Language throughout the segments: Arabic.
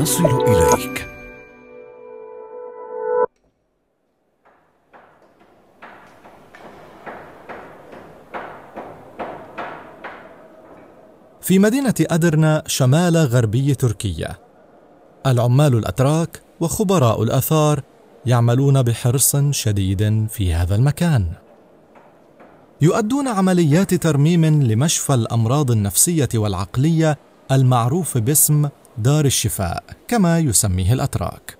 نصل إليك. في مدينة أدرنا شمال غربي تركيا العمال الأتراك وخبراء الآثار يعملون بحرص شديد في هذا المكان. يؤدون عمليات ترميم لمشفى الأمراض النفسية والعقلية المعروف باسم دار الشفاء كما يسميه الأتراك.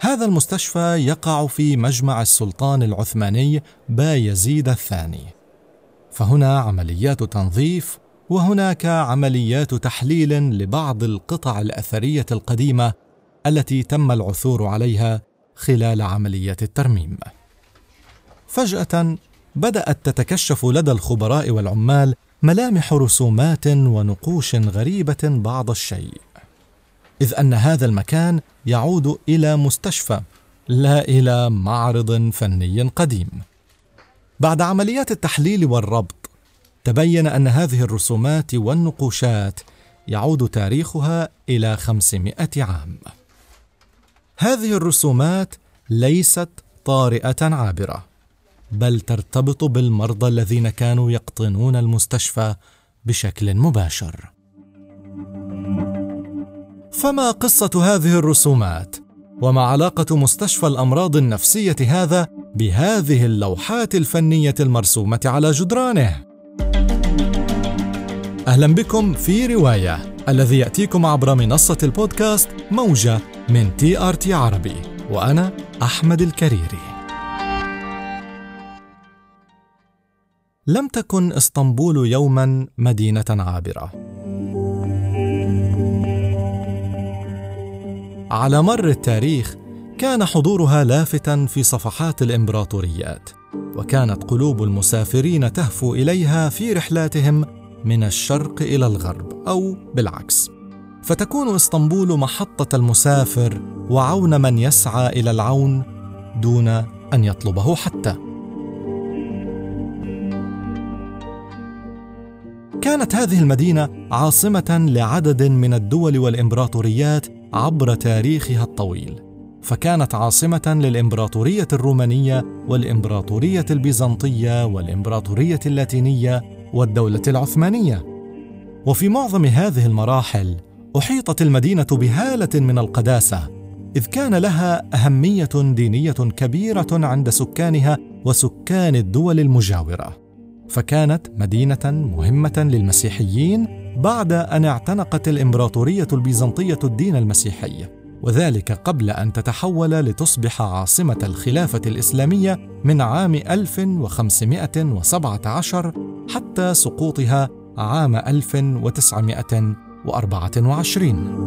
هذا المستشفى يقع في مجمع السلطان العثماني بايزيد الثاني. فهنا عمليات تنظيف وهناك عمليات تحليل لبعض القطع الأثرية القديمة التي تم العثور عليها خلال عمليات الترميم. فجأة بدأت تتكشف لدى الخبراء والعمال ملامح رسومات ونقوش غريبة بعض الشيء. إذ أن هذا المكان يعود إلى مستشفى لا إلى معرض فني قديم. بعد عمليات التحليل والربط تبين أن هذه الرسومات والنقوشات يعود تاريخها إلى خمسمائة عام. هذه الرسومات ليست طارئة عابرة بل ترتبط بالمرضى الذين كانوا يقطنون المستشفى بشكل مباشر. فما قصة هذه الرسومات؟ وما علاقة مستشفى الأمراض النفسية هذا بهذه اللوحات الفنية المرسومة على جدرانه؟ أهلا بكم في رواية الذي يأتيكم عبر منصة البودكاست موجة من تي آر تي عربي وأنا أحمد الكريري. لم تكن إسطنبول يوما مدينة عابرة. على مر التاريخ كان حضورها لافتا في صفحات الإمبراطوريات وكانت قلوب المسافرين تهفو إليها في رحلاتهم من الشرق إلى الغرب أو بالعكس. فتكون إسطنبول محطة المسافر وعون من يسعى إلى العون دون أن يطلبه حتى. كانت هذه المدينة عاصمة لعدد من الدول والإمبراطوريات عبر تاريخها الطويل فكانت عاصمة للإمبراطورية الرومانية والإمبراطورية البيزنطية والإمبراطورية اللاتينية والدولة العثمانية. وفي معظم هذه المراحل أحيطت المدينة بهالة من القداسة إذ كان لها أهمية دينية كبيرة عند سكانها وسكان الدول المجاورة. فكانت مدينة مهمة للمسيحيين بعد أن اعتنقت الإمبراطورية البيزنطية الدين المسيحي وذلك قبل أن تتحول لتصبح عاصمة الخلافة الإسلامية من عام 1517 حتى سقوطها عام 1924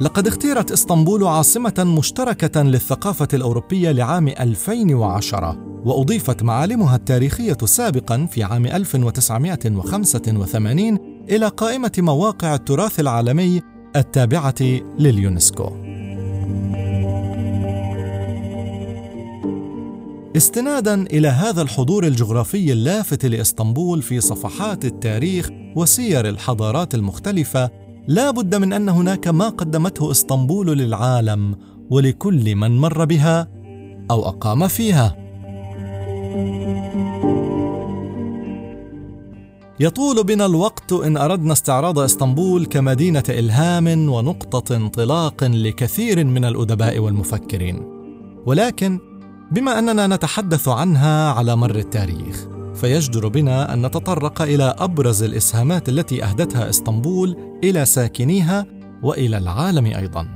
لقد اختيرت إسطنبول عاصمة مشتركة للثقافة الأوروبية لعام 2010 وأضيفت معالمها التاريخية سابقا في عام 1985 إلى قائمة مواقع التراث العالمي التابعة لليونسكو. استنادا إلى هذا الحضور الجغرافي اللافت لإسطنبول في صفحات التاريخ وسير الحضارات المختلفة لا بد من أن هناك ما قدمته إسطنبول للعالم ولكل من مر بها أو أقام فيها يطول بنا الوقت إن أردنا استعراض إسطنبول كمدينة إلهام ونقطة انطلاق لكثير من الأدباء والمفكرين. ولكن بما أننا نتحدث عنها على مر التاريخ فيجدر بنا أن نتطرق إلى أبرز الإسهامات التي أهدتها إسطنبول إلى ساكنيها وإلى العالم أيضا.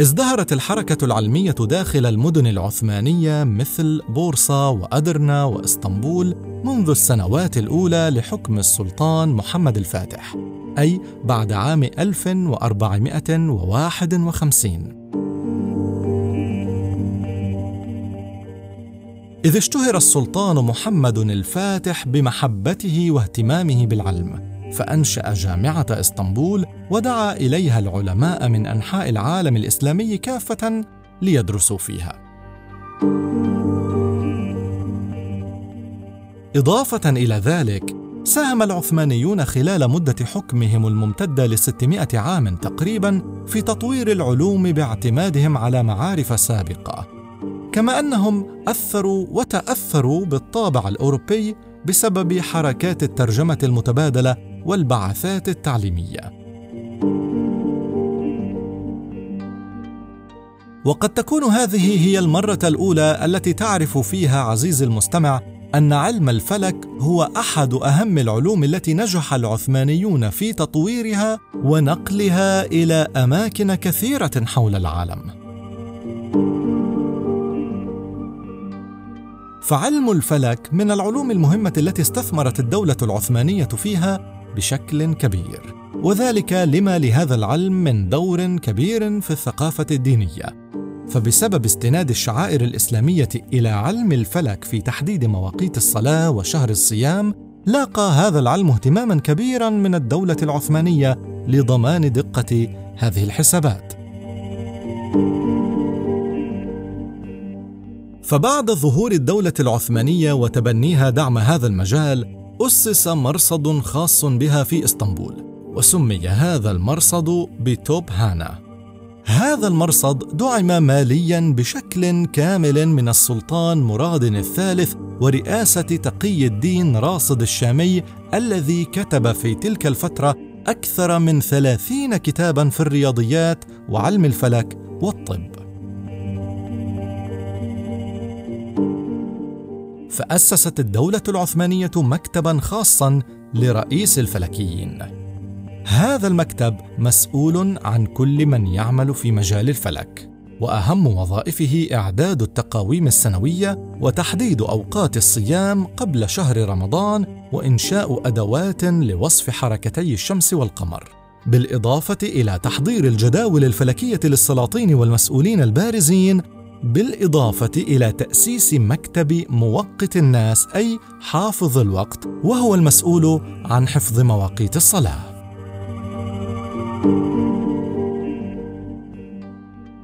ازدهرت الحركة العلمية داخل المدن العثمانية مثل بورصة وأدرنا وإسطنبول منذ السنوات الأولى لحكم السلطان محمد الفاتح أي بعد عام 1451 إذ اشتهر السلطان محمد الفاتح بمحبته واهتمامه بالعلم فأنشأ جامعة إسطنبول ودعا إليها العلماء من أنحاء العالم الإسلامي كافة ليدرسوا فيها. إضافة إلى ذلك ساهم العثمانيون خلال مدة حكمهم الممتدة ل 600 عام تقريبا في تطوير العلوم باعتمادهم على معارف سابقة كما أنهم أثروا وتأثروا بالطابع الأوروبي بسبب حركات الترجمة المتبادلة والبعثات التعليمية وقد تكون هذه هي المرة الأولى التي تعرف فيها عزيزي المستمع أن علم الفلك هو أحد أهم العلوم التي نجح العثمانيون في تطويرها ونقلها إلى أماكن كثيرة حول العالم. فعلم الفلك من العلوم المهمة التي استثمرت الدولة العثمانية فيها بشكل كبير، وذلك لما لهذا العلم من دور كبير في الثقافة الدينية. فبسبب استناد الشعائر الإسلامية إلى علم الفلك في تحديد مواقيت الصلاة وشهر الصيام لاقى هذا العلم اهتماما كبيرا من الدولة العثمانية لضمان دقة هذه الحسابات فبعد ظهور الدولة العثمانية وتبنيها دعم هذا المجال أسس مرصد خاص بها في إسطنبول وسمي هذا المرصد بتوب هانا. هذا المرصد دعم ماليا بشكل كامل من السلطان مراد الثالث ورئاسة تقي الدين راصد الشامي الذي كتب في تلك الفترة أكثر من ثلاثين كتابا في الرياضيات وعلم الفلك والطب. فأسست الدولة العثمانية مكتبا خاصا لرئيس الفلكيين. هذا المكتب مسؤول عن كل من يعمل في مجال الفلك وأهم وظائفه إعداد التقاويم السنوية وتحديد أوقات الصيام قبل شهر رمضان وإنشاء أدوات لوصف حركتي الشمس والقمر. بالإضافة إلى تحضير الجداول الفلكية للسلاطين والمسؤولين البارزين بالإضافة إلى تأسيس مكتب موقت الناس أي حافظ الوقت وهو المسؤول عن حفظ مواقيت الصلاة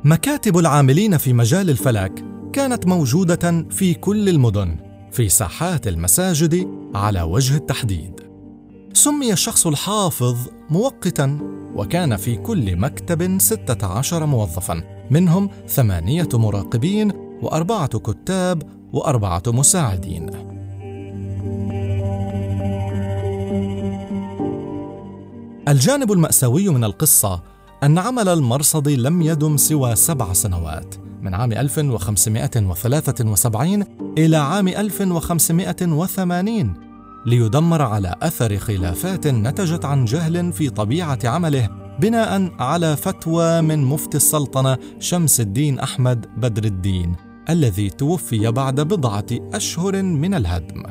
مكاتب العاملين في مجال الفلك كانت موجودة في كل المدن في ساحات المساجد على وجه التحديد. سمي الشخص الحافظ موقتا وكان في كل مكتب ستة عشر موظفا منهم ثمانية مراقبين وأربعة كتاب وأربعة مساعدين. الجانب المأساوي من القصة أن عمل المرصد لم يدم سوى سبع سنوات من عام 1573 إلى عام 1580 ليدمر على أثر خلافات نتجت عن جهل في طبيعة عمله بناء على فتوى من مفتي السلطنة شمس الدين أحمد بدر الدين الذي توفي بعد بضعة أشهر من الهدم.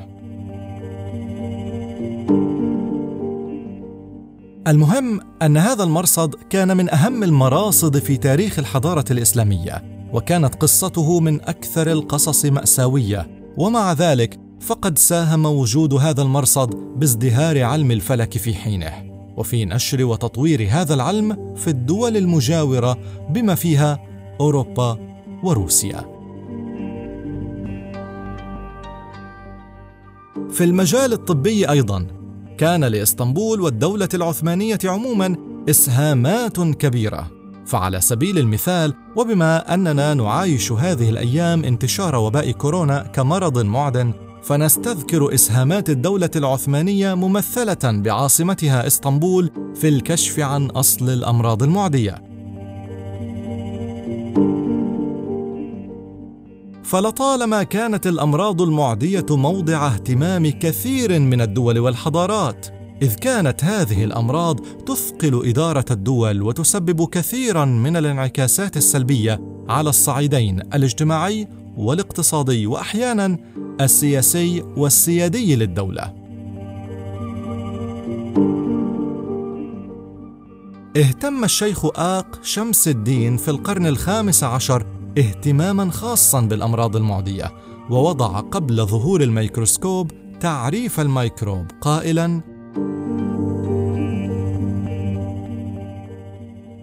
المهم أن هذا المرصد كان من أهم المراصد في تاريخ الحضارة الإسلامية وكانت قصته من أكثر القصص مأساوية ومع ذلك فقد ساهم وجود هذا المرصد بازدهار علم الفلك في حينه وفي نشر وتطوير هذا العلم في الدول المجاورة بما فيها أوروبا وروسيا. في المجال الطبي أيضا كان لإسطنبول والدولة العثمانية عموما إسهامات كبيرة. فعلى سبيل المثال وبما أننا نعايش هذه الأيام انتشار وباء كورونا كمرض معدن فنستذكر إسهامات الدولة العثمانية ممثلة بعاصمتها إسطنبول في الكشف عن أصل الأمراض المعدية. فلطالما كانت الأمراض المعدية موضع اهتمام كثير من الدول والحضارات إذ كانت هذه الأمراض تثقل إدارة الدول وتسبب كثيرا من الانعكاسات السلبية على الصعيدين الاجتماعي والاقتصادي واحيانا السياسي والسيادي للدولة. اهتم الشيخ آق شمس الدين في القرن الخامس عشر اهتماما خاصا بالأمراض المعدية ووضع قبل ظهور الميكروسكوب تعريف الميكروب قائلا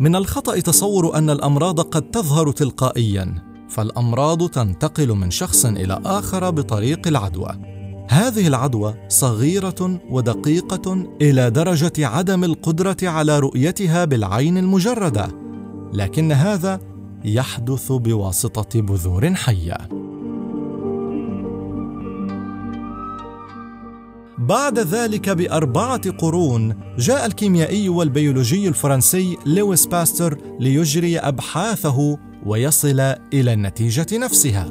من الخطأ تصور أن الأمراض قد تظهر تلقائيا فالأمراض تنتقل من شخص إلى آخر بطريق العدوى. هذه العدوى صغيرة ودقيقة إلى درجة عدم القدرة على رؤيتها بالعين المجردة لكن هذا يحدث بواسطة بذور حية. بعد ذلك بأربعة قرون جاء الكيميائي والبيولوجي الفرنسي لويس باستر ليجري أبحاثه ويصل إلى النتيجة نفسها.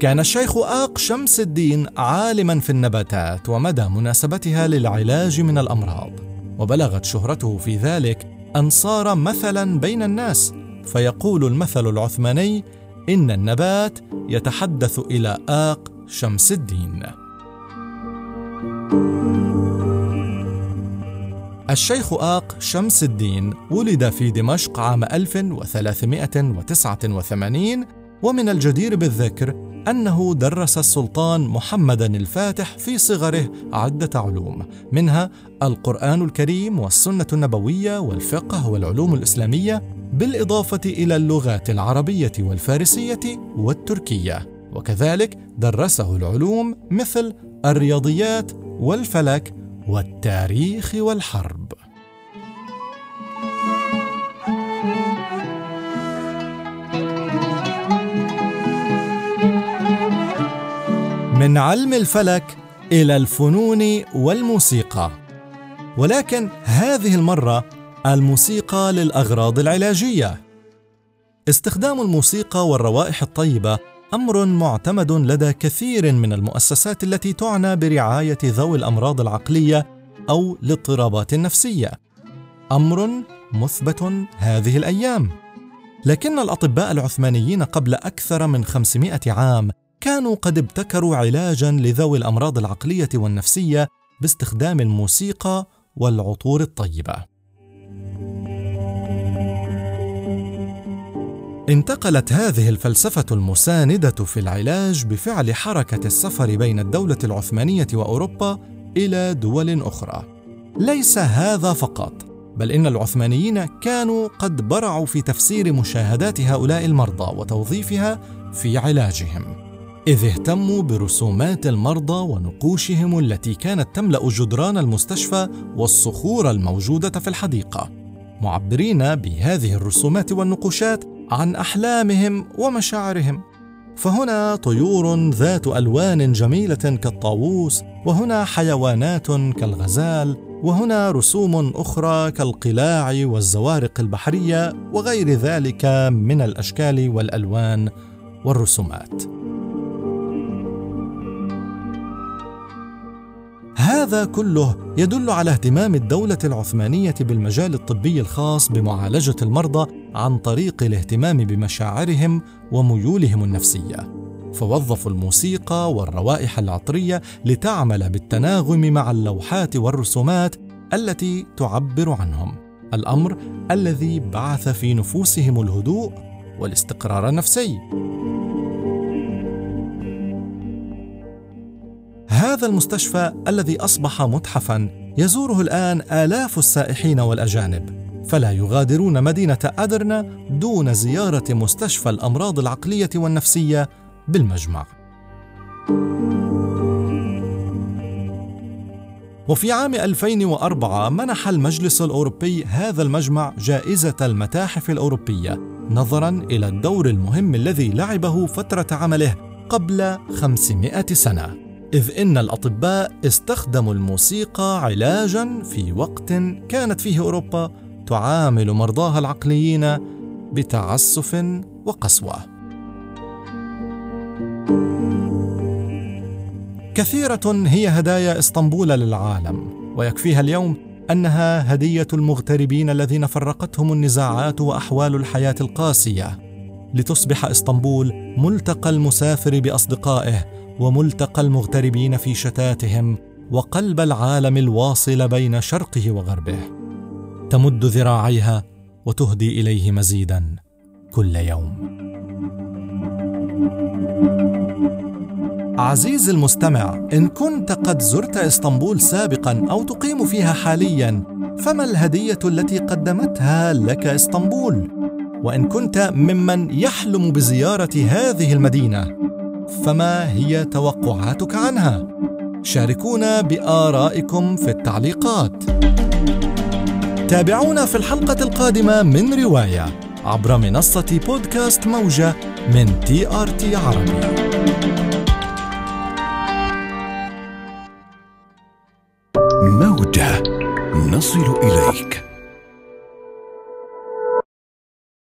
كان الشيخ آق شمس الدين عالما في النباتات ومدى مناسبتها للعلاج من الأمراض، وبلغت شهرته في ذلك أن صار مثلا بين الناس، فيقول المثل العثماني: إن النبات يتحدث إلى آق شمس الدين. الشيخ آق شمس الدين ولد في دمشق عام 1389 ومن الجدير بالذكر أنه درس السلطان محمدا الفاتح في صغره عدة علوم منها القرآن الكريم والسنة النبوية والفقه والعلوم الإسلامية بالإضافة إلى اللغات العربية والفارسية والتركية. وكذلك درسه العلوم مثل الرياضيات والفلك والتاريخ والحرب. من علم الفلك إلى الفنون والموسيقى. ولكن هذه المرة الموسيقى للأغراض العلاجية. استخدام الموسيقى والروائح الطيبة أمر معتمد لدى كثير من المؤسسات التي تعنى برعاية ذوي الأمراض العقلية أو الاضطرابات النفسية. أمر مثبت هذه الأيام. لكن الأطباء العثمانيين قبل أكثر من 500 عام كانوا قد ابتكروا علاجا لذوي الأمراض العقلية والنفسية باستخدام الموسيقى والعطور الطيبة. انتقلت هذه الفلسفة المساندة في العلاج بفعل حركة السفر بين الدولة العثمانية وأوروبا إلى دول أخرى. ليس هذا فقط، بل إن العثمانيين كانوا قد برعوا في تفسير مشاهدات هؤلاء المرضى وتوظيفها في علاجهم. إذ اهتموا برسومات المرضى ونقوشهم التي كانت تملأ جدران المستشفى والصخور الموجودة في الحديقة، معبرين بهذه الرسومات والنقوشات عن أحلامهم ومشاعرهم. فهنا طيور ذات ألوان جميلة كالطاووس وهنا حيوانات كالغزال وهنا رسوم أخرى كالقلاع والزوارق البحرية وغير ذلك من الأشكال والألوان والرسومات. هذا كله يدل على اهتمام الدولة العثمانية بالمجال الطبي الخاص بمعالجة المرضى عن طريق الاهتمام بمشاعرهم وميولهم النفسية. فوظفوا الموسيقى والروائح العطرية لتعمل بالتناغم مع اللوحات والرسومات التي تعبر عنهم. الأمر الذي بعث في نفوسهم الهدوء والاستقرار النفسي. هذا المستشفى الذي أصبح متحفا يزوره الآن آلاف السائحين والأجانب فلا يغادرون مدينة أدرنا دون زيارة مستشفى الأمراض العقلية والنفسية بالمجمع. وفي عام 2004 منح المجلس الأوروبي هذا المجمع جائزة المتاحف الأوروبية نظرا إلى الدور المهم الذي لعبه فترة عمله قبل 500 سنة. إذ إن الأطباء استخدموا الموسيقى علاجا في وقت كانت فيه أوروبا تعامل مرضاها العقليين بتعسف وقسوة. كثيرة هي هدايا اسطنبول للعالم، ويكفيها اليوم أنها هدية المغتربين الذين فرقتهم النزاعات وأحوال الحياة القاسية لتصبح اسطنبول ملتقى المسافر بأصدقائه وملتقى المغتربين في شتاتهم وقلب العالم الواصل بين شرقه وغربه تمد ذراعيها وتهدي إليه مزيدا كل يوم. عزيزي المستمع إن كنت قد زرت إسطنبول سابقا أو تقيم فيها حاليا فما الهدية التي قدمتها لك إسطنبول؟ وإن كنت ممن يحلم بزيارة هذه المدينة فما هي توقعاتك عنها؟ شاركونا بآرائكم في التعليقات. تابعونا في الحلقة القادمة من رواية عبر منصة بودكاست موجة من تي آر تي عربي. موجة نصل إليك.